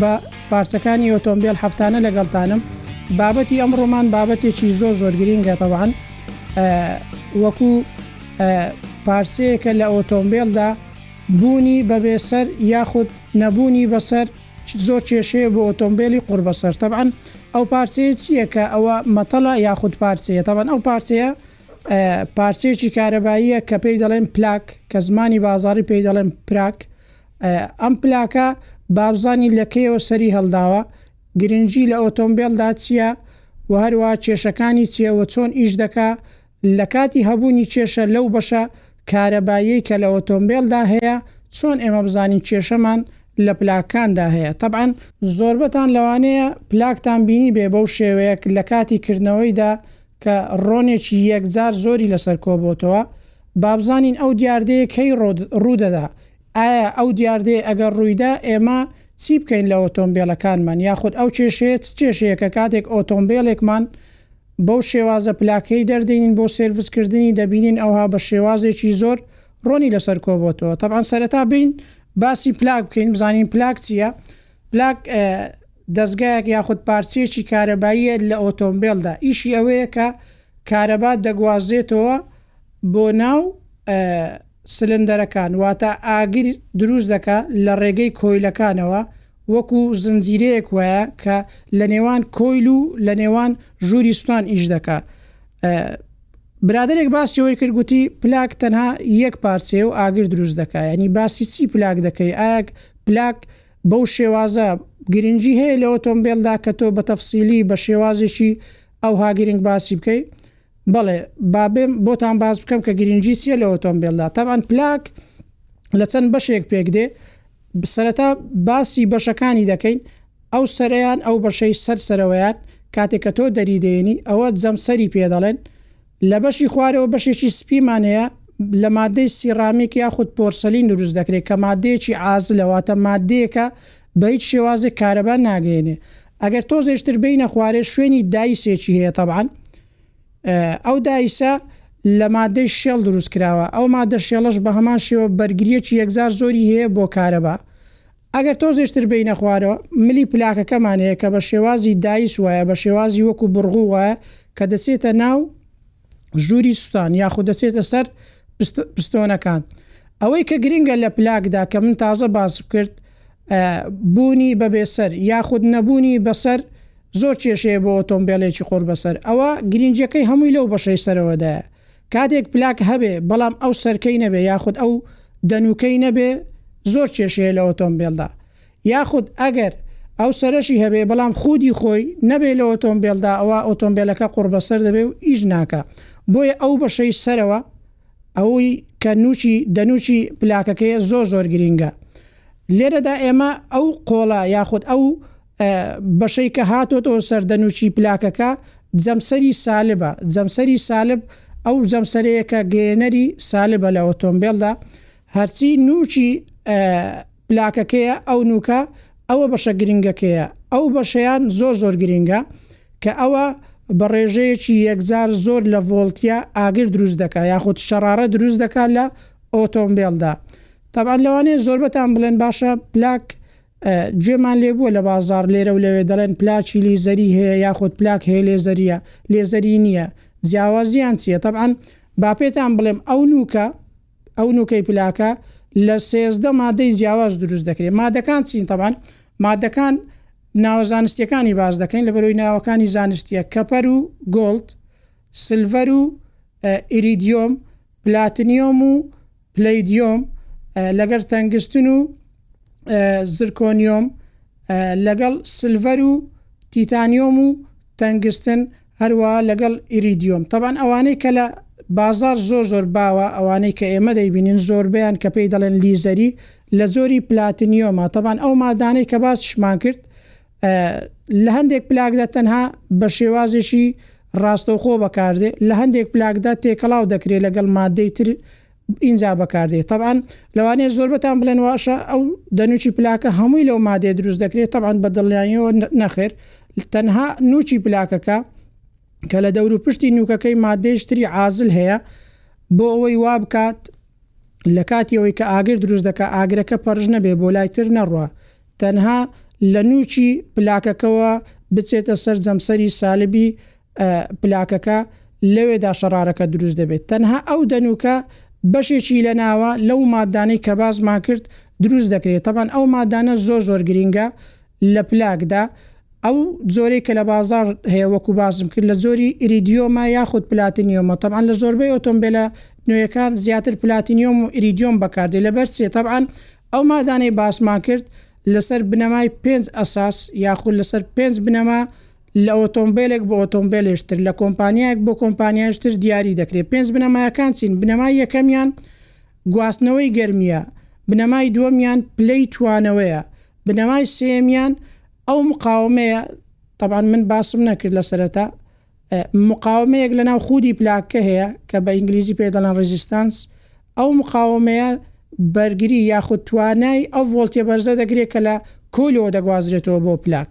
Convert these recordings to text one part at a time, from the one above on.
بە پارچەکانی ئۆتۆمبێل هەفتانە لەگەڵتانم. بابەتی ئەمڕۆمان بابەتێکی زۆر زۆر گرینگە تەوان وەکو پارچەیەکە لە ئۆتۆمبێلدا بوونی بەبێ سەر یاخود نەبوونی بەسەر زۆر کێشەیە بۆ ئۆتۆمبیلی قڕ بەسەر تەبعاان ئەو پارچەیە چییە کە ئەوە مەتەڵە یاخود پارچەیە تەبان ئەو پارچەیە پارچەیەکی کارەباییە کە پێی دەڵێن پلاک کە زمانی بازاری پێی دەڵێن پراک ئەم پلاکە بابزانین لە کەیەوە سەری هەڵداوە؟ گرنگی لە ئۆتۆمبێلدا چیە؟ وە هەروەها کێشەکانی چیە وە چۆن ئیش دەکا؟ لە کاتی هەبوونی کێشە لەو بەشە کارەباییەی کە لە ئۆتۆمبێلدا هەیە چۆن ئێمە بزانین کێشەمان لە پلاککاندا هەیە؟ تەبعەن زۆربەتان لەوانەیە پلاکتان بینیبێ بەو شێوەیەک لە کاتی کردنەوەیدا کە ڕۆنێکی یەکجار زۆری لەسەر کۆبۆتەوە، بابزانین ئەو دیاردەیە کەی ڕوودەدا؟ ئایا ئەو دیاردەیە ئەگەر ڕوویدا ئێمە چی بکەین لە ئۆتۆمبێلەکانمان؟ یاخود ئەو کێشەیە چ کێشەیەکە کاتێک ئۆتۆمبێلێکمان بەو شێوازە پلاکەی دەردەینین بۆ سێرڤس کردنی دەبینین ئەوها بە شێوازێکی زۆر ڕۆنی لەسەر کۆبۆتەوە؟ تەبعەن سەرەتا بێین باسی پلاک بکەین بزانین پلاک چییە؟ پلاک دەزگایەک یاخود پارچەیەکی کارەباییە لە ئۆتۆمبێلدا ئیشی ئەوەیە کە کارەبا دەگوازێتەوە بۆ ناو سلندەرەکان واتە ئاگر دروست دەکا لە ڕێگەی کۆیلەکانەوە وەکو زنجیرەیەک وایە کە لە نێوان کۆیل و لە نێوان ژووری سوتان ئیش دەکا برادێک باسی ئەوەی کرد گوتی پلاک تەنها یەک پارچەیە و ئاگر دروست دەکا ینی باسی چی پلاک دەکەی ئاگ پلاک بەو شێوازە گرنگی هەیە لە ئۆتۆمبیلدا کە تۆ بە تەفسیلی بە شێوازێکی ئەو هاگرنگ باسی بکەیت بەڵێ با بێم بۆتان باس بکەم کە گرینگی چیە لە ئۆتۆمبێلدا تەبعەن پلاک لە چەند بەشێک پێک دێ سەرەتا باسی بەشەکانی دەکەین ئەو سەرەیان ئەو بەشەی سەر سەرەوەیان کاتێک کە تۆ دەری دێنی ئەوە جەمسەری پێ دەڵێن لە بەشی خوارەوە بەشێکی سپیمانەیە لە مادەی سیڕامیک یاخود پۆرسەلین دروست دەکرێت کە مادەیەکی عازلەواتە مادەیەکە بە هیچ شێوازێک کارەبا ناگەیەنێ ئەگەر تۆزێشتر بێینە خوارێ شوێنی دایسێکی هەیە تەبعەن ئەو دایسە لە مادەی شێڵ دروست کراوە ئەو مادە شێڵەش بە هەمان شێوە بەرگریەکی یەکجار زۆری هەیە بۆ کارەبا ئەگەر تۆزێشتر بێینە خوارەوە ملی پلاکەکەمان هەیە کە بە شێوازی دایس وایە بە شێوازی وەکو بڕغووە کە دەچێتە ناو ژووری سوتان یاخود دەچێتە سەر پستۆنەکان ئەوەی کە گرنگە لە پلاکدا کە من تازە باس کرد بوونی بەبێسەر یاخود نەبوونی بەسەر زۆر کێشەیە بۆ ئۆتۆمبیلێکی قۆر بەسەر ئەوە گرنجەکەی هەمووی لەو بەشەی سەرەوەدایە کاتێک پلاک هەبێ بەڵام ئەو سەرکەی نەبێ یاخود ئەو دەنوکەی نەبێ زۆر کێشەیە لە ئۆتۆمبیلدا یاخود ئەگەر ئەو سەرەشی هەبێ بەڵام خودی خۆی نەبێ لە ئۆتۆمبێلدا ئەوا ئۆتۆمبێلەکە قوڕبەسەر دەبێ و ئیش ناکا بۆیە ئەو بەشەی سەرەوە ئەوەی کە نوکی دەنوکی پلاکەکەیە زۆر زۆر گرینگە لێرەدا ئێمە ئەو قۆڵە یاخود ئەو بەشەی کە هاتۆتەوە سەر دەنوکی پلاکەکە جەمسەری سالبە جەمسەری سالب ئەو جەمسەرەیە کە گەیەنەری سالبە لە ئۆتۆمبێلدا هەرچی نووکی پلاکەکەیە ئەو نووکە ئەوە بەشە گرنگەکەیە ئەو بەشەیان زۆر زۆر گرنگە کە ئەوە بە ڕێژەیەکی یەکجار زۆر لە ڤۆڵتیە ئاگر دروست دەکا یاخود شەڕاڕە دروست دەکا لە ئۆتۆمبێلدا تەبعەن لەوانەیە زۆربەتان بڵێن باشە پلاک گوێمان لێ بووە لە بازاڕ لێرە و لەوێ دەڵێن پلاکی لیزەری هەیە یاخود پلاک هەیە لێزەریە لێزەری نییە جیاوازیان چییە تەبعەن با پێتان بڵێم ئەو نووکە ئەو نوکەی پلاکە لە سێزدە مادەی جیاواز دروست دەکرێت مادەکان چین تەبان مادەکان ناوە زانستیەکانی باز دەکەین لە بەرەوەی ناوەکانی زانستیە کەپەر و گۆلد سلڤەر و ئیریدیۆم پلاتنیۆم و پلیدیۆم لەگەر تەنگستن و زرکۆنیۆم لەگەڵ سلڤەر و تیتانیۆم و تەنگستن هەروا لەگەڵ ئیریدیۆم تەبعەن ئەوانەی کە لە بازاڕ زۆر زۆر باوە ئەوانەی کە ئێمە دەیبینین زۆربەیان کە پێی دەڵێن لیزەری لە جۆری پلاتنیۆمە تەبعەن ئەو مادانەی کە باسیشمان کرد لە هەندێک پلاکدا تەنها بە شێوازێکی ڕاستەوخۆ بەکاردێ لە هەندێک پلاکدا تێکەڵاو دەکرێ لەگەڵ مادەی تر ئینجا بەکاردێت تەبعەن لەوانەیە زۆربەتان بڵێن واشە ئەو دەنوچی پلاکە هەمووی لەو مادێ دروست دەکرێت تەبعەن بە دڵنیاییەوە نەخێر تەنها نوچی پلاکەکە کە لە دەور و پشتی نوکەکەی مادەیشتری عازل هەیە بۆ ئەوەی وا بکات لە کاتیەوەی کە ئاگر دروست دەکە ئاگرەکە پەرژ نەبێ بۆ لایتر نەڕوە تەنها لە نووکی پلاکەکەوە بچێتە سەر جەمسەری سالبی پلاکەکە لەوێدا شەڕارەکە دروست دەبێت تەنها ئەو دەنووکە بەشێکی لە ناوە لەو ماددانەی کە باسمان کرد دروست دەکرێت تەبەن ئەو مادانە زۆر زۆر گرینگە لە پلاکدا ئەو جۆرەی کە لە بازار هەیە وەکو باسم کرد لە جۆری ئریدیۆمە یاخود پلاتنیۆمە تەبان لە زۆربەی ئۆتۆمبیلە نوێیەکان زیاتر پلاتینیۆم و ئریدیۆم بەکاردێ لەبەر سێ تەبان ئەو مادانەی باسمان کرد لەسەر بنەمای پێنج ئەساس یاخود لەسەر پێنج بنەما لە ئۆتۆمبێلێک بۆ ئۆتۆمبێلێش تر لە کۆمپانیایەک بۆ کۆمپانیایش تر دیاری دەکرێت پێنج بنەمایەکان چین بنەمای یەکەمیان گواستنەوەی گەرمیە بنەمای دووەمیان پلەی توانەوەیە بنەمای سێمیان ئەو مقاومەیە تەبان من باسم نەکرد لە سەرەتا مقاومەیەک لە ناو خودی پلاککە هەیە کە بە ئینگلیزی پێی دەڵێن Resistance، ئەو مقاومەیە بەرگری یاخود توانای ئەو ڤۆڵتە بەرزە دەگرێت کە لە کۆیلەوە دەگوازرێتەوە بۆ پلاک.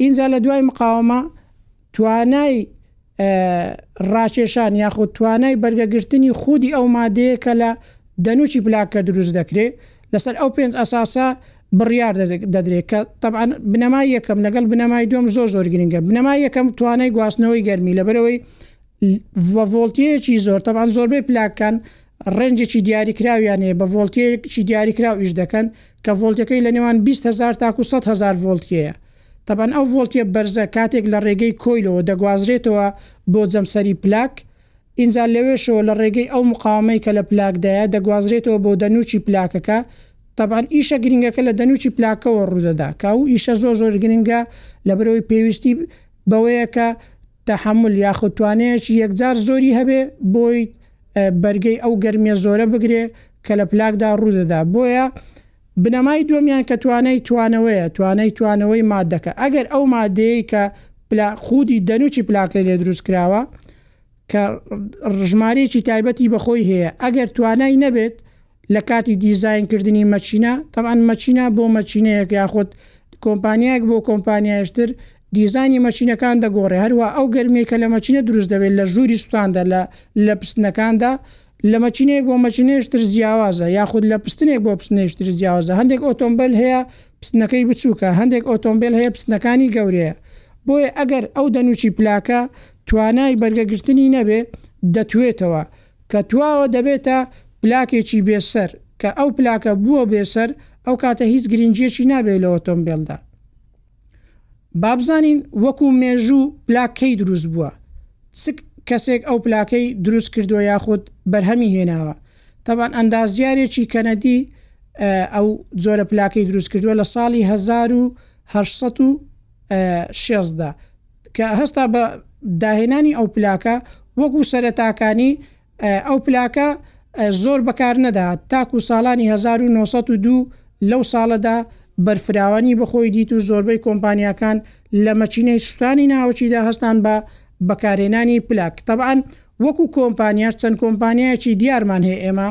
ئینجا لە دوای مقاومە توانای ڕاکێشان یاخود توانای بەرگە گرتنی خودی ئەو مادەیە کە لە دەنووکی پلاککە دروست دەکرێت، لەسەر ئەو پێنج ئەساسە بڕیار دەدرێت کە تەبعەن بنەمای یەکەم لەگەڵ بنەمای دووەم زۆر زۆر گرنگە بنەمای یەکەم توانای گواستنەوەی گەرمی لەبەرەوەی بە ڤۆڵتیەیەکی زۆر تەبان زۆربەی پلاکان ڕێنجێکی دیاریکراویان هەیە بە ڤۆڵتیەکی دیاریکراو ئیش دەکەن کە ڤۆلتەکەی لە نێوان 20 هزار تاکو 100 هزار ڤۆلتیەیە تەبان ئەو ڤۆلتیە بەرزە کاتێک لە ڕێگەی کۆیلەوە دەگوازرێتەوە بۆ جەمسەری پلاک ئینجا لەوێشەوە لە ڕێگەی ئەو مقاومەی کە لە پلاکدایە دەگوازرێتەوە بۆ دەنووکی پلاکەکە، تەبعەن ئیشە گرنگەکە لە دەنووکی پلاکەوە ڕوودەدا کە ئەو ئیشە زۆر زۆر گرنگە لەبەرئەوەی پێویستی بەوەیە کە تەحەمول یاخود توانەیەکی یەکجار زۆری هەبێ بۆی بەرگەی ئەو گەرمییە زۆرە بگرێ کە لە پلاکدا ڕوودەدا بۆیە بنەمای دووەمیان کە توانای توانەوەیە، توانای توانەوەی ماددەکە، ئەگەر ئەو ماددەیەی کە پلا خودی دەنووکی پلاکەی لێ دروست کراوە کە ڕژمارەیەکی تایبەتی بە خۆی هەیە ئەگەر توانای نەبێت لە کاتی دیزاین کردنی مەچینە تەبعەن مەچینە بۆ مەچینەیەک یاخود کۆمپانیایەک بۆ کۆمپانیایشتر دیزانی مەچینەکان دەگۆڕێ هەروە ئەو گەرمی کە لە مەچینە دروست دەبێت لە ژووری سووتاندا لە لە پستنەکاندا لە مەکینەیەک بۆ مەکینەیش تر جیاوازە، یاخود لە پستنێک بۆ پستنێش تر جیاوازە، هەندێک ئۆتۆمبێل هەیە پستنەکەی بچووکە، هەندێک ئۆتۆمبێل هەیە پستنەکانی گەورەیە، بۆیە ئەگەر ئەو دەنووکی پلاکە توانای بەرگەگرتنی نەبێ دەتوێتەوە، کە تواوە دەبێتە پلاکێکی بێ سەر، کە ئەو پلاکە بووە بێ سەر ئەو کاتە هیچ گرینگیەکی نابێ لە ئۆتۆمبێلدا. با بزانین وەکو مێژوو پلاک کەی دروست بووە چ کەسێک ئەو پلاکەی دروست کردووە یاخود بەرهەمی هێناوە تەبان ئەندازیارێکی کەنەدی ئەو جۆرە پلاکەی دروست کردووە لە ساڵی 1960دا کە هەستا بە داهێنانی ئەو پلاکە وەکو سەرەتاکانی ئەو پلاکە زۆر بەکار نەدەهات تاکو ساڵانی هەزار و نۆ سەد و دوو، لەو ساڵەدا بەرفراوانی بەخۆی دیت و زۆربەی کۆمپانیاکان لە مەکینەی سوتانی ناوەکیدا هەستان بە بەکارهێنانی پلاک. تەبعەن وەکو کۆمپانیاش چەند کۆمپانیایەکی دیارمان هەیە ئێمە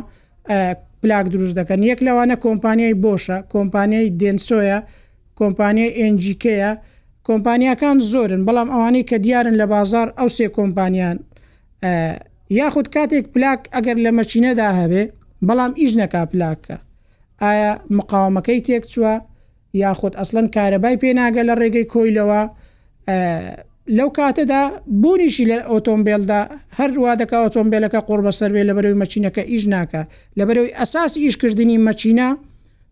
پلاک دروست دەکەن، یەک لەوانە کۆمپانیای بۆشە، کۆمپانیای دێنسۆیە، کۆمپانیای ئێن جی کەیە، کۆمپانیاکان زۆرن بەڵام ئەوانەی کە دیارن لە بازاڕ ئەو سێ کۆمپانیان یاخود کاتێک پلاک ئەگەر لە مەکینەدا هەبێ بەڵام ئیش نەکا پلاککە ئایا مقاومەکەی تێکچوە یاخود ئەسڵەن کارەبای پێناگە لە ڕێگەی کۆیلەوە لەو کاتەدا بوونیشی لە ئۆتۆمبیلدا هەروا دەکە ئۆتۆمبیلەکە قڕ بەسەر بێ لە بەرەوەی مەچینەکە ئیش ناکە لە بەرەوەی ئەساس ئیشکردنی مەچینە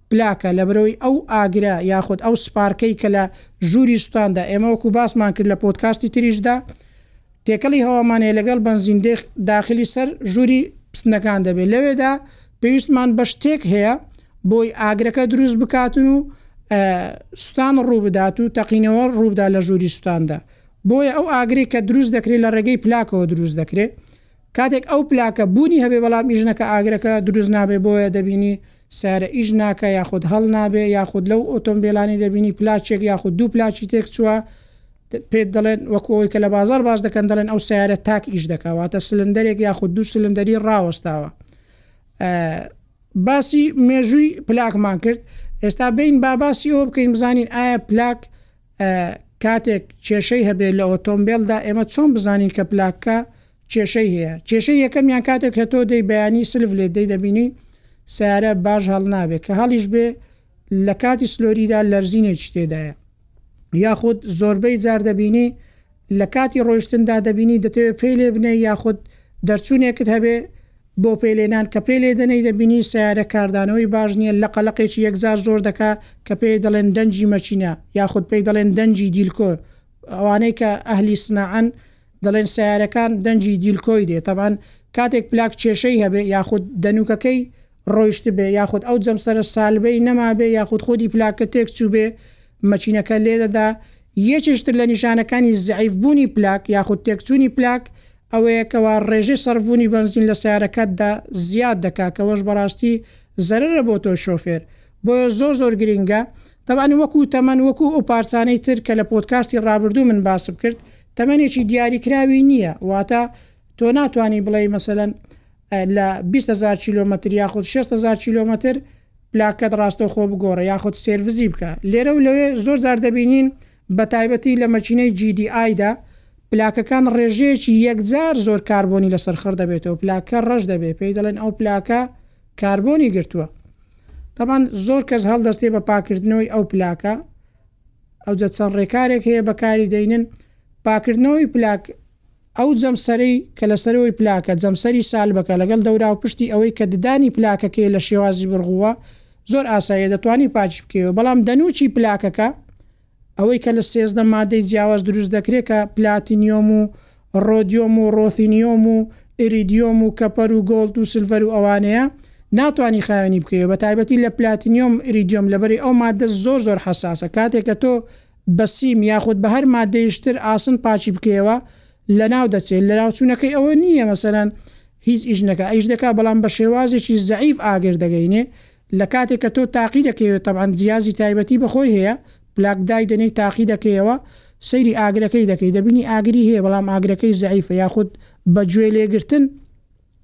پلاکە لە بەرەوەی ئەو ئاگرە یاخود ئەو سپارکەی کە لە ژووری سووتاندا ئێمەوەکو باسمان کرد لە پۆتکاستی تریشدا تێکەڵی هەوامانەیە لەگەڵ بەنزین داخلی سەر ژووری پستنەکان دەبێت لەوێدا پێویستمان بە شتێک هەیە بۆی ئاگرەکە دروست بکاتن و سوتان ڕووبدات و تەقینەوە ڕوودا لە ژووری سوتاندا بۆیە ئەو ئاگری کە دروست دەکرێت لە ڕێگەی پلاکەوە دروست دەکرێت کاتێک ئەو پلاکە بوونی هەبێ بەڵام ئیژنەکە ئاگرەکە دروست نابێ بۆیە دەبینی سارە ئیش ناکە یاخود هەڵ نابێ یاخود لەو ئۆتۆمبیلانی دەبینی پلاچێک یاخود دوو پلاچی تێک چووە پێت دەڵێن وەکو ئەوەی کە لە بازاڕ باس دەکەن دەڵێن ئەو سەیارە تاک ئیش دەکا واتە سلندەرێک یاخود دوو سلندەری ڕاوەستاوە باسی مێژووی پلاکمان کرد ئێستا بین با باسی ئەوە بکەین بزانین ئایا پلاک کاتێک کێشەی هەبێت لە ئۆتۆمبیلدا ئێمە چۆن بزانین کە پلاکە کێشەی هەیە کێشە یەکەمیان کاتێک کە تۆ دەی بەیانی سلف لێ دەی دەبینی سیارە باش هەڵ نابێت کە هەڵیش بێ لە کاتی سلۆریدا لەرزینێکی تێدایە یاخود زۆربەی جار دەبینی لە کاتی ڕۆیشتندا دەبینی دەتەوێت پێی لێ بنێ یاخود دەرچوونێکت هەبێ بۆ پێلێنان کە پێ لێ دەنێی دەبینی سیارە کاردانەوەی باش نییە لەقە لەقێکی یەکجار زۆر دەکا کە پێی دەڵێن دەنگی مەکینە یاخود پێی دەڵێن دەنگی دیلکۆ ئەوانەی کە ئەهلی سناعەن دەڵێن سیارەکان دەنگی دیلکۆی دێ تەبان کاتێک پلاک کێشەی هەبێ یاخود دەنوکەکەی ڕۆیشتبێ یاخود ئەو جەمسەرە سالبەی نەمابێ یاخود خودی پلاکە تێکچووبێ مەکینەکە لێدەدا، یەکێش تر لە نیشانەکانی زەعیف بوونی پلاک یاخود تێکچوونی پلاک ئەوەیە کەوا ڕێژەی سەرفبوونی بەنزین لە سەیارەکەتدا زیاد دەکا کەوەش بەڕاستی زەرەرە بۆ تۆ شۆفێر بۆیە زۆر زۆر گرینگە تەبعەن وەکو تەمەن وەکو ئەو پارچانەی تر کە لە پۆدکاستی ڕابردوو من باسم کرد تەمەنێکی دیاری کراوی نییە واتە تۆ ناتوانی بڵێی مەسەلەن لە بیست هەزار کیلۆمەتر یاخود شێست هەزار کیلۆمەتر پلاکەت ڕاستەوخۆ بگۆڕە یاخود سێرڤسی بکە لێرە و لەوێ زۆر جار دەبینین بە تایبەتی لە مەکینەی GDI دا پلاکەکان ڕێژەیەکی یەکجار زۆر کاربۆنی لەسەر خڕ دەبێتەوە پلاکە ڕەش دەبێت پێی دەڵێن ئەو پلاکە کاربۆنی گرتووە تەبان زۆر کەس هەڵدەستێ بە پاکردنەوەی ئەو پلاکە ئەوجە چەند ڕێکارێک هەیە بەکاری دەینن پاکردنەوەی پلاک ئەو جەمسەرەی کە لە سەرەوەی پلاکە، جەمسەری سالبەکە، لەگەڵ دەوراوپشتی ئەوەی کە ددانی پلاکەکەی لە شێوازی بڕغووە، زۆر ئاساییە دەتوانی پاکی بکەیەوە، بەڵام دەنووکی پلاکەکە، ئەوەی کە لە سێزدە ماددەی جیاواز دروست دەکرێت کە پلاتینیۆم و ڕۆدیۆم و ڕۆثینیۆم و ئیریدیۆم و کەپەر و گۆڵد و سلڤەر و ئەوانەیە، ناتوانی خاوێنی بکەیەوە، بە تایبەتی لە پلاتینیۆم و ئیریدیۆم، لەبەرەی ئەو ماددە زۆر زۆر حەساسە، کاتێک کە تۆ بە سیم یاخود بە هەر ماددەیش تر ئاسن پاکی بکەیەوە لەناو دەچێت لەناوچونەکەی ئەوە نییە مەسەلەن هیچ ئیش نەکا ئیش دەکا بەڵام بە شێوازێکی زەعیف ئاگر دەگەینێ لە کاتێک کە تۆ تاقی دەکەیەوە تەبعەن جیازی تایبەتی بە خۆی هەیە پلاک دای دەنێی تاقی دەکەیەوە سەیری ئاگرەکەی دەکەی دەبینی ئاگری هەیە بەڵام ئاگرەکەی زەعیفە یاخود بە گوێ لێگرتن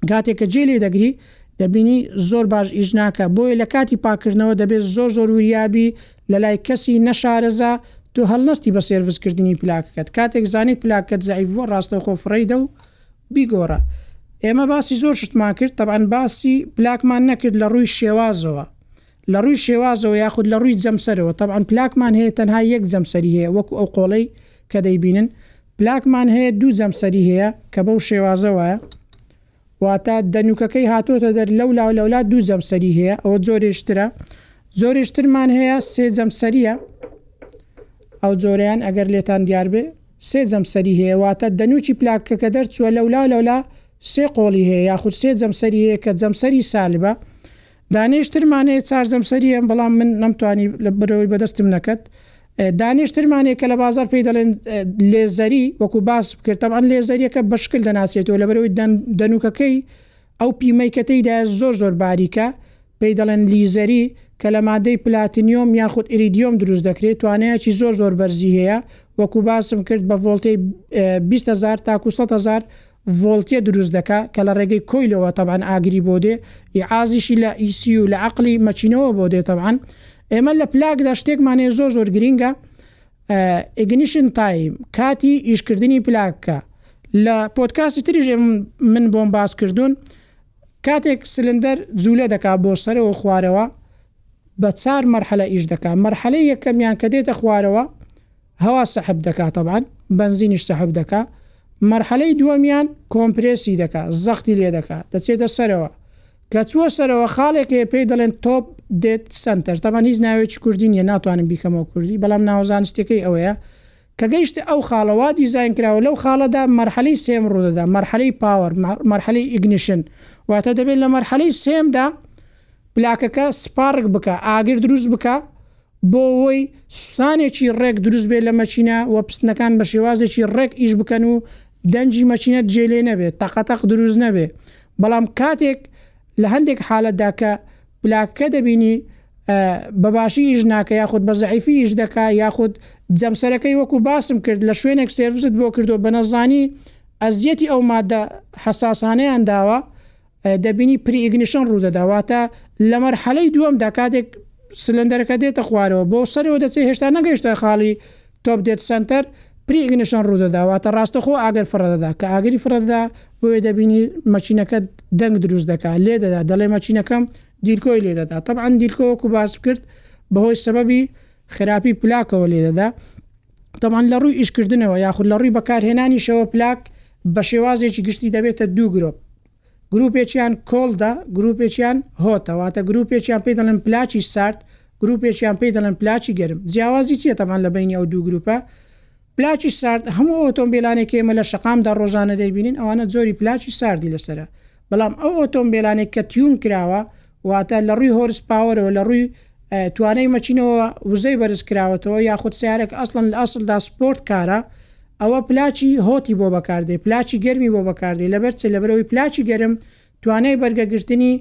کاتێک کە جێی لێدەگری دەبینی زۆر باش ئیش ناکە بۆیە لە کاتی پاکردنەوە دەبێت زۆر زۆر وریابی لەلای کەسی نەشارەزا تۆ هەلنەستی بە سێرڤس کردنی پلاکەکەت کاتێک زانیت پلاکەت زەعیف بووە ڕاستەوخۆ فڕێیدە و بیگۆڕە ئێمە باسی زۆر شتمان کرد تەبعەن باسی پلاکمان نەکرد لە ڕووی شێوازەوە لە ڕووی شێوازەوە یاخود لە ڕووی جەمسەرەوە، تەبعەن پلاکمان هەیە تەنها یەک جەمسەری هەیە وەکو ئەو قۆڵەی کە دەیبینن، پلاکمان هەیە دوو جەمسەری هەیە کە بەو شێوازە وایە واتە دەنووکەکەی هاتۆتە دەر لەولا و لەولا دوو جەمسەری هەیە ئەوە جۆرێش ترە جۆرێش ترمان هەیە سێ جەمسەریە ئەو جۆریان ئەگەر لێتان دیار بێ سێ جەمسەری هەیە واتە دەنووکی پلاکەکە دەرچووە لەولا و لەولا سێ قۆڵی هەیە یاخود سێ جەمسەری هەیە کە جەمسەری سالبە دانێش تر مانێ چارجەم سەری ئەم بەڵام من نەم توانی لە برەوەی بەدەستم نەکەت دانێش تر مانێ کە لە بازار پێی دەڵێن لێزەری وەکو باس بکرد تەبان لێزەریەکە بەشکل دەناسێتەوە لە برەوەی دەنوکەکەی ئەو پیمەی کە تێی دا زۆر زۆر باریکە پێی دەڵێن لیزەری کە لە مادەی پلاتنیۆم یاخود ئریدیۆم دروست دەکرێت توانایکی زۆر زۆر بەرزی هەیە وەکو باسم کرد بە ڤۆلتی 20هزار تاکو 100هزار ڤۆڵتیە دروست دەکا کە لە ڕێگەی کۆیلەوە تەبعەن ئاگری بۆ دێ ی عازیشی لە ئی سی یو لە عەقڵی مەکینەوە بۆ دێ تەبعەن ئێمە لە پلاکدا شتێکمان هەیە زۆر زۆر گرینگە ئیگنیشن تایم کاتی ئیشکردنی پلاک کە لە پۆدکاستی تریش ئێمە من بۆم باس کردوون کاتێک سلندەر جولە دەکا بۆ سەرەوە خوارەوە بە چار مەرحەلە ئیش دەکات مەرحەلەی یەکەمیان کە دێتە خوارەوە هەوا سەحب دەکا تەبعەن بەنزینیش سەحب دەکا مەرحەلەی دووەمیان کۆمپرێسی دەکا زەختی لێ دەکا دەچێتە سەرەوە کە چووە سەرەوە خاڵێک هەیە پێی دەڵێن تۆپ دێت سەنتەر تەبعەن هیچ ناوێکی کوردی نییە ناتوانم بیکەمەوە کوردی بەڵام ناوە زانستیەکەی ئەوەیە کە گەیشتە ئەو خاڵە وا دیزاین کراوە لەو خاڵەدا مەرحەلەی سێم ڕوودەدا مەرحەلەی پاوەر مەرحەلەی ئیگنیشن واتە دەبێت لە مەرحەلەی سێمدا پلاکەکە سپاڕک بکە ئاگر دروست بکە بۆ وەی سوتانێکی ڕێک دروست بێت لە مەکینە وە پستنەکان بە شێوازێکی ڕێک ئیش بکەن و دەنگی مەکینەت جێ لێ نەبێت تەقە تەق دروست نەبێت بەڵام کاتێک لە هەندێک حالەتدا کە پلاکەکە دەبینی بە باشی ئیش ناکە یاخود بە زەعیفی ئیش دەکا یاخود جەمسەرەکەی وەکو باسم کرد لە شوێنێک سێرڤست بۆ کردوە بە نەزانی ئەزیەتی ئەو مادە حەساسانەیان داوە دەبینی پری ئیگنیشن ڕوودەدا واتە لە مەرحەلەی دووەمدا کاتێک سلندەرەکە دێتە خوارەوە بۆ سەرەوە دەچێت هێشتا نەگەیشتە خاڵی تۆپ دێت سەنتەر پری ئیگنیشن ڕوودەدا واتە ڕاستەخۆ ئاگر فڕەدەدا کە ئاگری فڕەدەدا بۆیە دەبینی مەچینەکە دەنگ دروست دەکات لێ دەدا دەڵێ مەچینەکەم دیلکۆی لێ دەدا تەبعەن دیلکۆ وەکو باس کرد بەهۆی سەبەبی خراپی پلاکەوە لێ دەدا تەبعەن لە ڕووی ئیشکردنەوە یاخود لە ڕووی بەکارهێنانیشەوە پلاک بە شێوازێکی گشتی دەبێتە دوو گرۆپ گروپێکیان کۆڵدە گروپێکیان هۆتە واتە گروپێکیان پێی دەڵێن پلاکی سارد گروپێکیان پێی دەڵێن پلاکی گەرم جیاوازی چییە تەبعەن لە بەینی ئەو دوو گروپە پلاکی سارد هەموو ئۆتۆمبیلانێک کە ئێمە لە شەقامدا ڕۆژانە دەیبینین ئەوانە جۆری پلاکی ساردی لەسەرە بەڵام ئەو ئۆتۆمبیلانێک کە تیوون کراوە واتە لە ڕووی هۆرس پاوەرەوە، لە ڕووی توانای مەچینەوە وزەی بەرز کراوەتەوە، یاخود سەیارە کە ئەسڵەن لە ئەسڵدا سپۆرت کارە، ئەوە پلاکی هۆتی بۆ بەکار دێ، پلاکی گەرمی بۆ بەکار دێ، لەبەر چ؟ لەبەر ئەوەی پلاکی گەرم توانای بەرگە گرتنی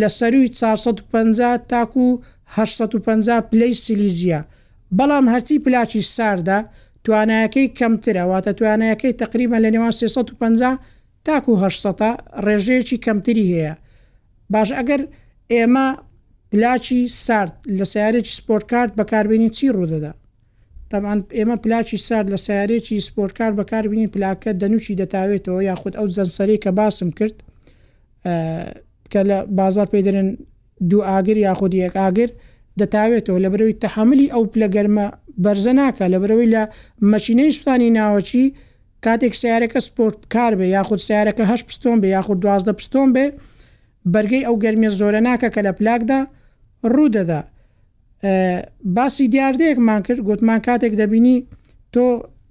لە سەرووی چوار سەد و پەنجا تاکوو هەشت سەد و پەنجا پلەی سیلیزییە، بەڵام هەرچی پلاکی ساردە توانایەکەی کەمترە، واتە توانایەکەی تەقریبەن لە نێوان سێ سەد و پەنجا تاکو هەشت سەتە ڕێژەیەکی کەمتری هەیە باشە ئەگەر ئێمە پلاکی سارد لە سیارێکی سپۆرت کارد بەکاربێنین چی ڕوودەدا تەبعەن ئێمە پلاکی سارد لە سیارێکی سپۆرت کارد بەکاربینین پلاکە دەنوکی دەتاوێتەوە یاخود ئەو جەنسەرەی کە باسم کرد کە لە بازار پێ دەرێن دوو ئاگر یاخود یەک ئاگر دەتاوێتەوە لە برەوەی تەحملی ئەو پلە گەرمە بەرزە ناکە لە برەوەی لە مەچینەی سوستانی ناوەچی کاتێک سەیارەکە سپۆرتکار بێ یاخود سەیارەکە هەشت پستۆن بێ یاخود دوازدە پستۆن بێ بەرگەی ئەو گەرمیە زۆرەناکە کە لە پلاکدا ڕوودەدا باسی دیاردەیەکمان کرد گوتمان کاتێک دەبینی تۆ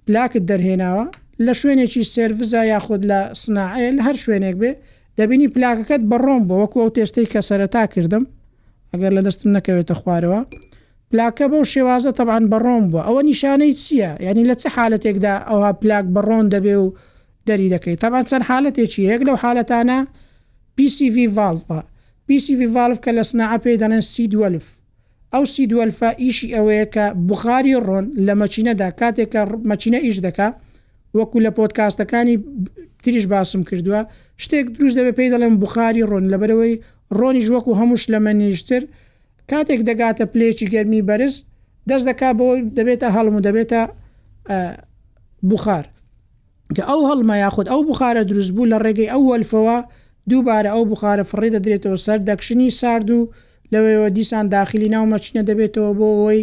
پلاکت دەرهێناوە لە شوێنێکی سێرڤزا یاخود لە سناعێل هەر شوێنێک بێ دەبینی پلاکەکەت بەڕۆم بۆ وەکو ئەو تێستەی کە سەرەتا کردم ئەگەر لە دەستم نەکەوێتە خوارەوە پلاکە بەو شێوازە تەبعەن بە ڕۆن بووە ئەوە نیشانەی چییە یانی لە چ حالەتێکدا ئەوها پلاک بە ڕۆن دەبێ و دەری دەکەی تەبعەن چەند حالەتێکی یەک لەو حالەتانە پیسی ڤی ڤاڵڤە پیسی ڤی ڤاڵڤ کە لە سناعە پێی دەڵێن سید وەلف ئەو سید وەلفە ئیشی ئەوەیە کە بوخاری ڕۆن لە مەچینەدا کاتێکە مەچینە ئیش دەکا وەکو لە پۆدکاستەکانی تریش باسم کردوە شتێک دروست دەبێت پێی دەڵێن بوخاری ڕۆن لەبەرەوەی ڕۆنیش وەکو هەموو شلەمەنیشتر کاتێک دەگاتە پلەیەکی گەرمی بەرز دەست دەکا بۆ دەبێتە هەڵم و دەبێتە بخار کە ئەو هەڵمە یاخود ئەو بخارە دروست بوو لە ڕێگەی ئەو وەلفەوە دووبارە ئەو بخارە فڕێ دەدرێتەوە سەر دەکشنی سارد و لەوەوە دیسان داخلی ناو مەچنە دەبێتەوە بۆ ئەوەی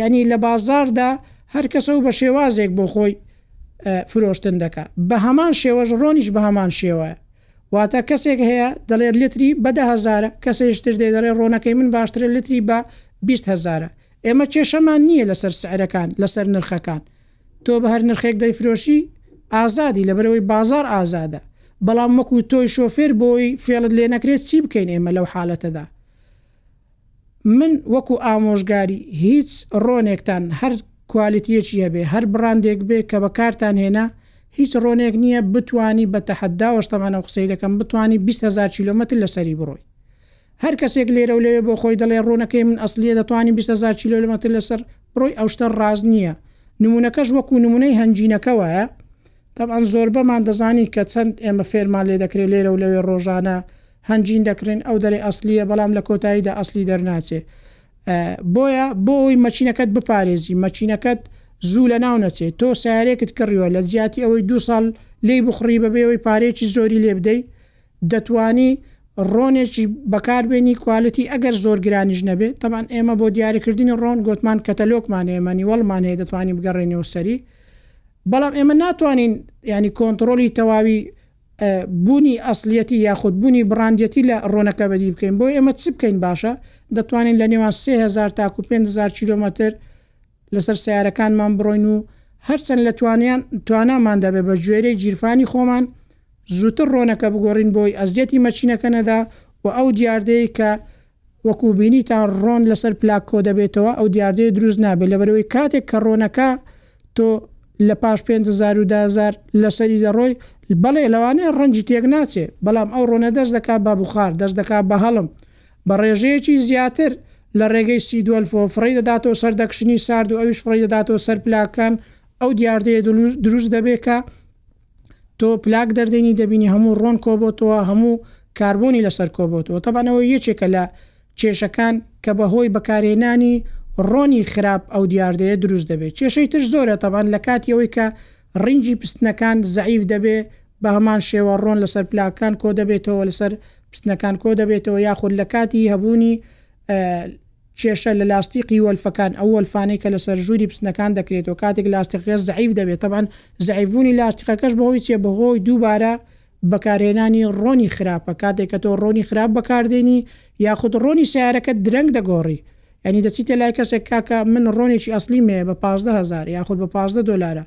یانی لە بازاڕدا هەر کەسە و بە شێوازێک بۆ خۆی فرۆشتن دەکا بە هەمان شێوەش ڕۆنیش بە هەمان شێوەیە واتە کەسێک هەیە دەڵێت لتری بە دە هەزارە کەسێشتر دێ دەڵێ ڕۆنەکەی من باشترە لتری بە بیست هەزارە ئێمە کێشەمان نییە لەسەر سعرەکان لەسەر نرخەکان تۆ بە هەر نرخێک دەیفرۆشی ئازادی لەبەرەوەی بازار ئازادە بەڵام وەکو تۆی شۆفێر بۆی فێڵت لێ نەکرێت چی بکەین ئێمە لەو حالەتەدا من وەکو ئامۆژگاری هیچ ڕۆنێکتان هەر کوالیتیەکی هەبێ هەر بڕاندێک بێ کە بەکارتان هێنا هیچ ڕۆنێک نیە بتوانی بە تەحەداوەش تەبعەن ئەو قسەی دەکەم بتوانی بیست هەزار کیلۆمەتر لەسەری بڕۆی هەر کەسێک لێرەو لەوێ بۆ خۆی دەڵێ ڕۆنەکەی من ئەسڵیە دەتوانی بیست هەزار کیلۆلمەتر لەسەر بڕۆی ئەو شتە ڕاست نیە نمونەکەش وەکو نمونەی هەنجینەکە وایە تەبعەن زۆربەمان دەزانین کە چەند ئێمە فێرمان لێ دەکرێ لێرە و لەوێ ڕۆژانە هەنجین دەکڕین ئەو دەرێ ئەسڵیە بەڵام لە کۆتاییدا ئەسڵی دەرناچێ بۆیە بۆ ئەوی مەچینەکەت بپارێزی مەچینەکەت زوو لە ناو نەچێت تۆ سیارێکت کڕیوە لە جیاتی ئەوەی دو ساڵ لێی بخڕی بەبێەوەی پارێکی زۆری لێ بدەی دەتوانی ڕۆنێکی بەکار بێنی کوالێتی ئەگەر زۆر گرانیش نەبێ تەبعەن ئێمە بۆ دیاری کردنی ڕۆن گۆتمان کەتەلۆکمان هەیە مانیوەڵمان هەیە دەتوانین بگەڕێنەوە سەری بەڵام ئێمە ناتوانین ینی کۆنتڕۆلی تەواوی بوونی ئەسلیەتی یاخود بوونی بڕاندەتی لە ڕۆنەکە بەدی بکەین بۆ ئێمە چ بکەین باشە دەتوانین لە نێوان 3000 تاکو 5000 کیلومتر لەسەر سەیارەکانمان بڕۆین و هەرچەند لە توانیان توانامان دەبێت بە گوێرەی گیرفانی خۆمان زووتر ڕۆنەکە بگۆڕین بۆی ئەزیەتی مەکینەکە نەدا و ئەو دیاردەی کە وەکو بینیتان ڕۆن لەسەر پلاک کۆدەبێتەوە ئەو دیاردەیە دروست نابێت لەبەرئەوەی کاتێک کە ڕۆنەکە تۆ لە پاش پێنج هەزار و دە هەزار لەسەری دەڕۆی بەڵێ لەوانەیە ڕەنجی تێک ناچێت بەڵام ئەو ڕۆنە دەست دەکات بە بوخار دەست دەکات بە هەڵم بە ڕێژەیەکی زیاتر لە ڕێگەی سی دوەلفۆ فڕێی دەداتەوە سەر دەکشنی سارد و ئەویش فڕێی دەداتەوە سەر پلاکەکان ئەو دیاردەیە دروست دەبێت کە تۆ پلاک دەردێنی دەبینی هەموو ڕۆن کۆبۆتەوە هەموو کاربۆنی لەسەر کۆبۆتەوە تەبانەوە یەکێکە لە کێشەکان کە بەهۆی بەکارهێنانی ڕۆنی خراپ ئەو دیاردەیە دروست دەبێت کێشەی تر زۆرە تەبان لە کاتی ئەوەی کە ڕینجی پستنەکان زەعیف دەبێ بەهەمان شێوە ڕۆن لەسەر پلاکەکان کۆدەبێتەوە لەسەر پستنەکان کۆدەبێتەوە یاخود لەکاتی هەبوونی کێشە لە لاستیقی وەلفەکان ئەو وەلفانەی کە لەسەر ژووری پستنەکان دەکرێتەوە کاتێک لاستیقەکە زەعیف دەبێت تەبعەن زەعیفبوونی لاستیقەکەش بەهۆی چیە بەهۆی دووبارە بەکارهێنانی ڕۆنی خراپە، کاتێک کە تۆ ڕۆنی خراپ بەکاردێنی یاخود ڕۆنی سەیارەکەت درەنگ دەگۆڕی یانی دەچیتە لای کەسێک کاکە من ڕۆنێکی ئەسڵیم هەیە بە پازدە هەزار یاخود بە پازدە دۆلارە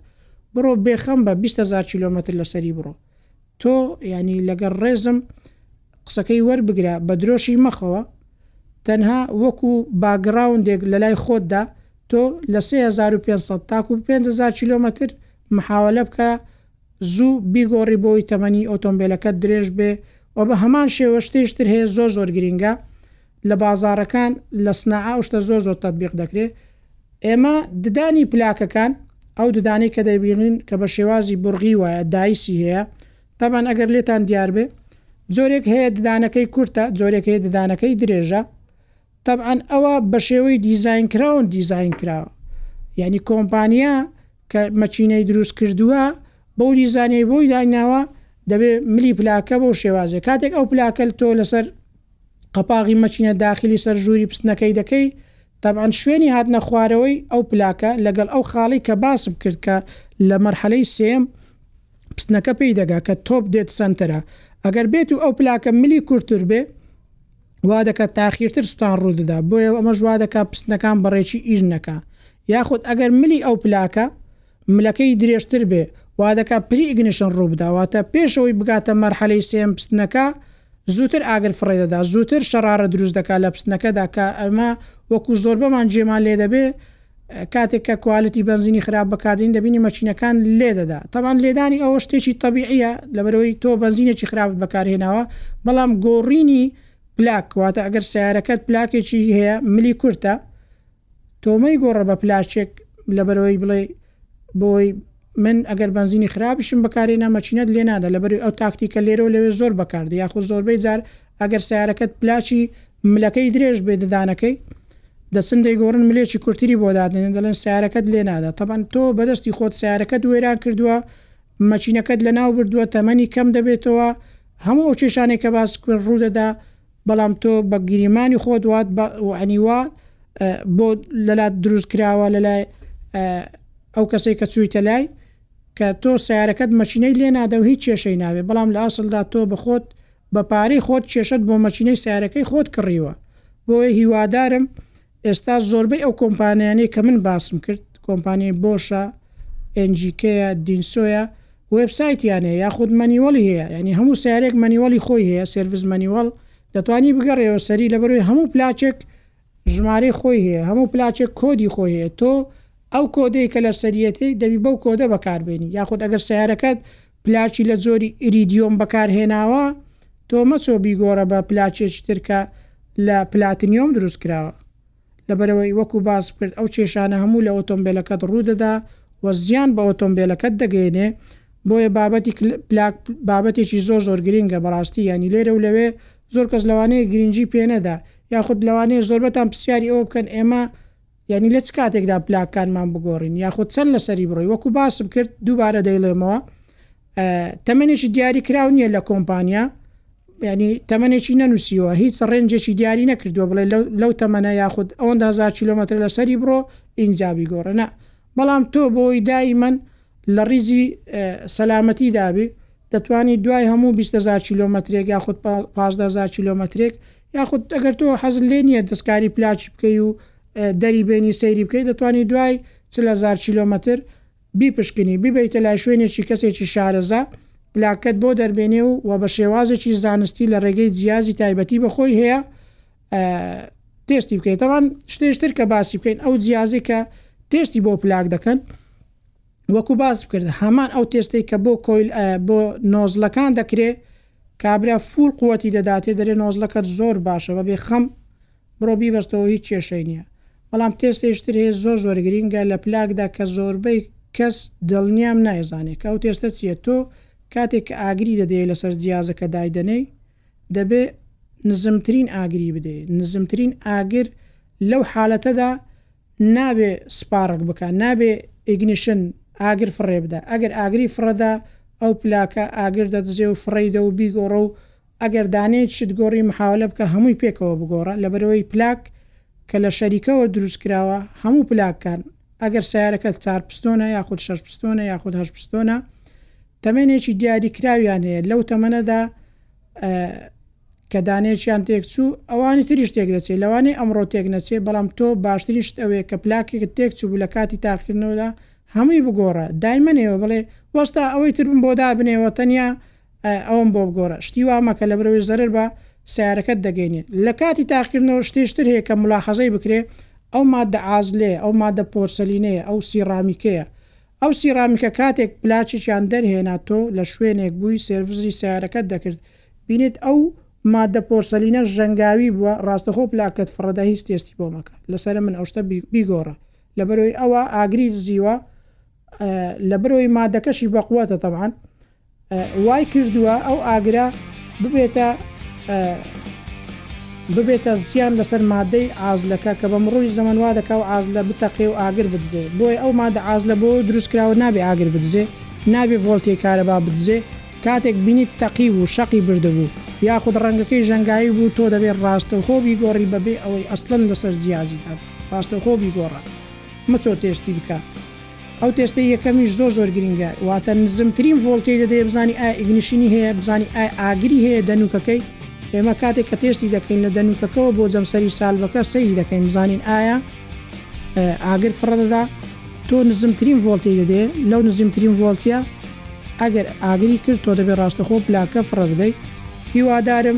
بڕۆ بێخەم بە بیست هەزار کیلۆمەتر لەسەری بڕۆ تۆ یانی لەگەڵ ڕێزم قسەکەی وەربگرە بە درۆشی مەخەوە تەنها وەکو باگڕاوندێک لەلای خۆتدا تۆ لە سێ هەزار و پێنج سەد تاکو پێنج هەزار کیلۆمەتر محاوەلە بکە زوو بیگۆڕی بۆ وەی تەمەنی ئۆتۆمبێلەکەت درێژ بێ وە بە هەمان شێوە شتێ شتر هەیە زۆر زۆر گرینگە لە بازاڕەکان لە سناعە ئەو شتە زۆر زۆر تەتبیق دەکرێ ئێمە ددانی پلاکەکان ئەو ددانەی کە دەیبینین کە بە شێوازی بورغی وایە دایسی هەیە تەبعەن ئەگەر لێتان دیار بێ جۆرێک هەیە ددانەکەی کورتە جۆرێک هەیە ددانەکەی درێژە تەبعەن ئەوە بە شێوەی دیزاین کراون دیزاین کراوە یانی کۆمپانیا کە مەکینەی دروست کردووە بەو دیزانەی بۆی دایناوە دەبێ ملی پلاکە بەو شێوازە کاتێک ئەو پلاکەل تۆ لەسەر قەپاغی مەکینە داخلی سەر ژووری پستنەکەی دەکەی تەبعەن شوێنی هاتنە خوارەوەی ئەو پلاکە لەگەڵ ئەو خاڵی کە باسم کرد کە لە مەرحەلەی سێم پستنەکە پێی دەگا کە تۆپ دێت سنتەرە ئەگەر بێت و ئەو پلاکە ملی کورتتر بێ وا دەکات تاخیرتر سوتان ڕوودەدا بۆیە ئەمە ژوا دەکات پستنەکان بەڕێکی ئیش نەکە یاخود ئەگەر ملی ئەو پلاکە ملەکەی درێژتر بێ وادەکا پری ئیگنیشن ڕووبدا واتە پێشەوەی بگاتە مەرحەلەی سێیەم پستنەکە زووتر ئاگر فڕێدەدا زووتر شەڕارە دروست دەکا لە پستنەکەدا کە ئەمە وەکو زۆربەمان جێمان لێ دەبێ کاتێک کە کوالتی بەنزینی خراپ بەکاردێنین دەبینی مەچینەکان لێ دەدا تەبان لێدانی ئەوە شتێکی تەبیعیە لەبەرەوەی تۆ بەنزینێکی خراپت بەکارهێناوە بەڵام گۆڕینی پلاک واتە ئەگەر سیارەکەت پلاکێکی هەیە ملی کورتە تۆمەی گۆڕە بە پلاچێک لەبەرئەوەی بڵێ بۆی من ئەگەر بەنزینی خراپیشم بەکارێنا مەچینەت لێ نادا لەبەروی ئەو تاکتیکە لێرە و لەوێ زۆر بەکاردە یاخۆ زۆربەی جار ئەگەر سیارەکەت پلاچی ملەکەی درێژ بێ ددانەکەی دەچن دەیگۆڕن ملێکی کورتری بۆ دادێنن دەڵێن سیارەکەت لێ نادا تەبەن تۆ بەدەستی خۆت سیارەکەت وێران کردووە مەچینەکەت لەناو بردووە تەمەنی کەم دەبێتەوە هەموو ئەو کێشانێک کە باس ڕوودەدا بەڵام تۆ بە گریمانی خۆت وات بە یانی وا بۆ لەلات دروست کراوە لەلای ئەو کەسەی کە چوویتە لای کە تۆ سیارەکەت مەچینەی لێ نادە و هیچ کێشەی ناوێ بەڵام لە ئەسڵدا تۆ بە خۆت بە پارەی خۆت کێشەت بۆ مەچینەی سیارەکەی خۆت کڕیوە بۆیە هیوادارم ئێستا زۆربەی ئەو کۆمپانیانەی کە من باسم کرد کۆمپانیای بۆشە، ئێن جی کەیە، دینسۆیە وێب سایتیان هەیە یاخود مەنیوەڵی هەیە یانی هەموو سەیارەیەک مەنیوەڵی خۆی هەیە سێرڤس مەنیوەڵ دەتوانی بگەڕێیەوە سەری لەبەروی هەموو پلاکێک ژمارەی خۆی هەیە هەموو پلاکێک کۆدی خۆی هەیە تۆ ئەو کۆدەی کە لەسەریەتی دەبی بەو کۆدە بەکاربێنی یاخود ئەگەر سەیارەکەت پلاکی لە جۆری ئیریدیۆم بەکارهێناوە، تۆ مەچۆ بیگۆڕە بە پلاکێکی تر کە لە پلاتنیۆم دروست کراوە. لەبەرئەوەی وەکو باسم کرد ئەو کێشانە هەموو لە ئۆتۆمبێلەکەت ڕوودەدا و زیان بە ئۆتۆمبێلەکەت دەگەیەنێ، بۆیە بابەتی پلاک بابەتێکی زۆر زۆر گرینگە بەڕاستی یانی لێرە و لەوێ زۆر کەس لەوانەیە گرینگی پێنەدا یاخود لەوانەیە زۆربەتان پرسیاری ئەوە بکەن ئێمە یانی لە چ کاتێکدا پلاکانمان بگۆڕین یاخود چەند لەسەری بڕۆین وەکو باسم کرد دووبارە دەیڵێمەوە تەمەنێکی دیاری کراو نییە لە کۆمپانیا ینی تەمەێکی نەنووسیوە هیچ ڕێنجێکی دیاری نەکردووە بڵێ لەو تەمەە یاخود ئەوەندا هزار کیلومتر لەسەری بڕۆ ئینجابی گۆڕنە بەڵام تۆ بۆی دای من لە ڕیزی سەلامەتی دابی دەتوانانی دوای هەموو 20هزار کیلومترێک یاخود 15هزار کیلومترێک یاخود ئەگەر تۆ حەزت لێ نییە دەستکاری پلاکی بکەی و دەری بێنی سەیری بکەی دەتوانی دوای چل هەزار کیلۆمەتر بیپشکنی بیبەیتە لای شوێنێکی کەسێکی شارەزا پلاکەکەت بۆ دەربێنێ و وە بە شێوازێکی زانستی لە ڕێگەی جیازی تایبەتی بە خۆی هەیە تێستی بکەیت تاوان شتێشتر کە باسی بکەین ئەو جیازی کە تێستی بۆ پلاک دەکەن وەکو باست کرد هەمان ئەو تێستەی کە بۆ کۆیل بۆ نۆزڵەکان دەکرێ کابرا فول قوەتی دەداتێ دەرێ نۆزڵەکەت زۆر باشە بەبێ خەم بڕۆ بیبەستەوە هیچ کێشەی نیە بەڵام تێستێش تر هەیە زۆر زۆر گرینگە لە پلاکدا کە زۆربەی کەس دڵنیام نایزانێ کە ئەو تێستە چیە تۆ کاتێک کە ئاگری دەدەیە لەسەر جیازەکە دایدەنێی دەبێ نزمترین ئاگری بدەیە نزمترین ئاگر لەو حالەتەدا نابێ سپاڕک بکا نابێ ئیگنیشن ئاگر فڕێ بدا ئەگەر ئاگری فڕەدا ئەو پلاکە ئاگر دەدزێ و فڕێیدە و بیگۆڕە و ئەگەر دانێیت شت گۆڕی محاوەلە بکە هەمووی پێکەوە بگۆڕە لەبەرئەوەی پلاک کە لە شەریکەوە دروست کراوە هەموو پلاککان ئەگەر سەیارەکەت چار پستۆنە یاخود شەش پستۆنە یاخود هەشت پستۆنە تەمێنێکی دیاری کراویان هەیە لەو تەمەنەدا کە دانەیەکیان تێکچوو ئەوانی تریش تێکدەچێت، لەوانەیە ئەمڕۆ تێکنەچێت، بەڵام تۆ باشترین شت ئەوەیە کە پلاکێکت تێکچووبوو لە کاتی تاقیکردنەوەدا هەمووی بگۆڕە، دایمەنێوە بڵێ وەستا ئەوەی ترم بۆ دابنێوە تەنیا ئەوەم بۆ بگۆڕە، شتی وا مەکە لەبەرئەوەی زەرەر بە سەیارەکەت دەگەینێت. لە کاتی تاقیکردنەوە شتێش تر هەیە کە مولاحەزەی بکرێت ئەو ماددە ئازلەیە، ئەو ماددە پۆرسەلینەیە، ئەو سیڕامیکەیە، ئەو سیڕامیکە کاتێک پلاچێکیان دەرهێنا تۆ لە شوێنێک بووی سێرڤسی سەیارەکەت دەکرد بینیت ئەو ماددە پۆرسەلینە ژەنگاوی بووە ڕاستەخۆ پلاکەت فڕەدا هیچ تێستی بۆ مەکە لەسەر من ئەو شتە بیگۆڕە لەبەرەوەی ئەوە ئاگری دزیوە لەبەرەوەی مادەکەشی بەقوەتە تەبعەن وای کردووە ئەو ئاگرە ببێتە ببێتە زیان لەسەر مادەی ئازلەکە کە بە مڕووی زەمن وا دەکا و ئازلە بتەقێ و ئاگر بدزێ بۆی ئەو مادە ئازلە بۆ دروستکراوە نابێ ئاگر بدزێ نابێ ڤۆلتی کارەبا بدزێ کاتێک بینیت تەقی و شەقی بردبوو یاخود ڕەنگەکەی ژەنگایی بوو تۆ دەبێت ڕاستەوخۆ بیگۆڕی بەبێ ئەوەی ئەسڵەن لەسەر جیازیدا ڕاستەوخۆ بیگۆڕە مەچۆ تێستی بکە ئەو تێستەی یەکەمیش زۆر زۆر گرینگە واتە نزمترین ڤۆڵتێی دەدەیە بزانی ئایا ئیگنیشنی هەیە بزانی ئایا ئاگری هەیە دەنووکەکەی ئێمە کاتێک کە تێستی دەکەین لە دەنووکەکەوە بۆ جەمسەری سالبەکە سەیری دەکەین بزانین ئایا ئاگر فڕە دەدا تۆ نزمترین ڤۆڵتی دەدێ لەو نزمترین ڤۆڵتیە ئەگەر ئاگری کرد تۆ دەبێت ڕاستەخۆ پلاکە فڕە بدەیت هیوادارم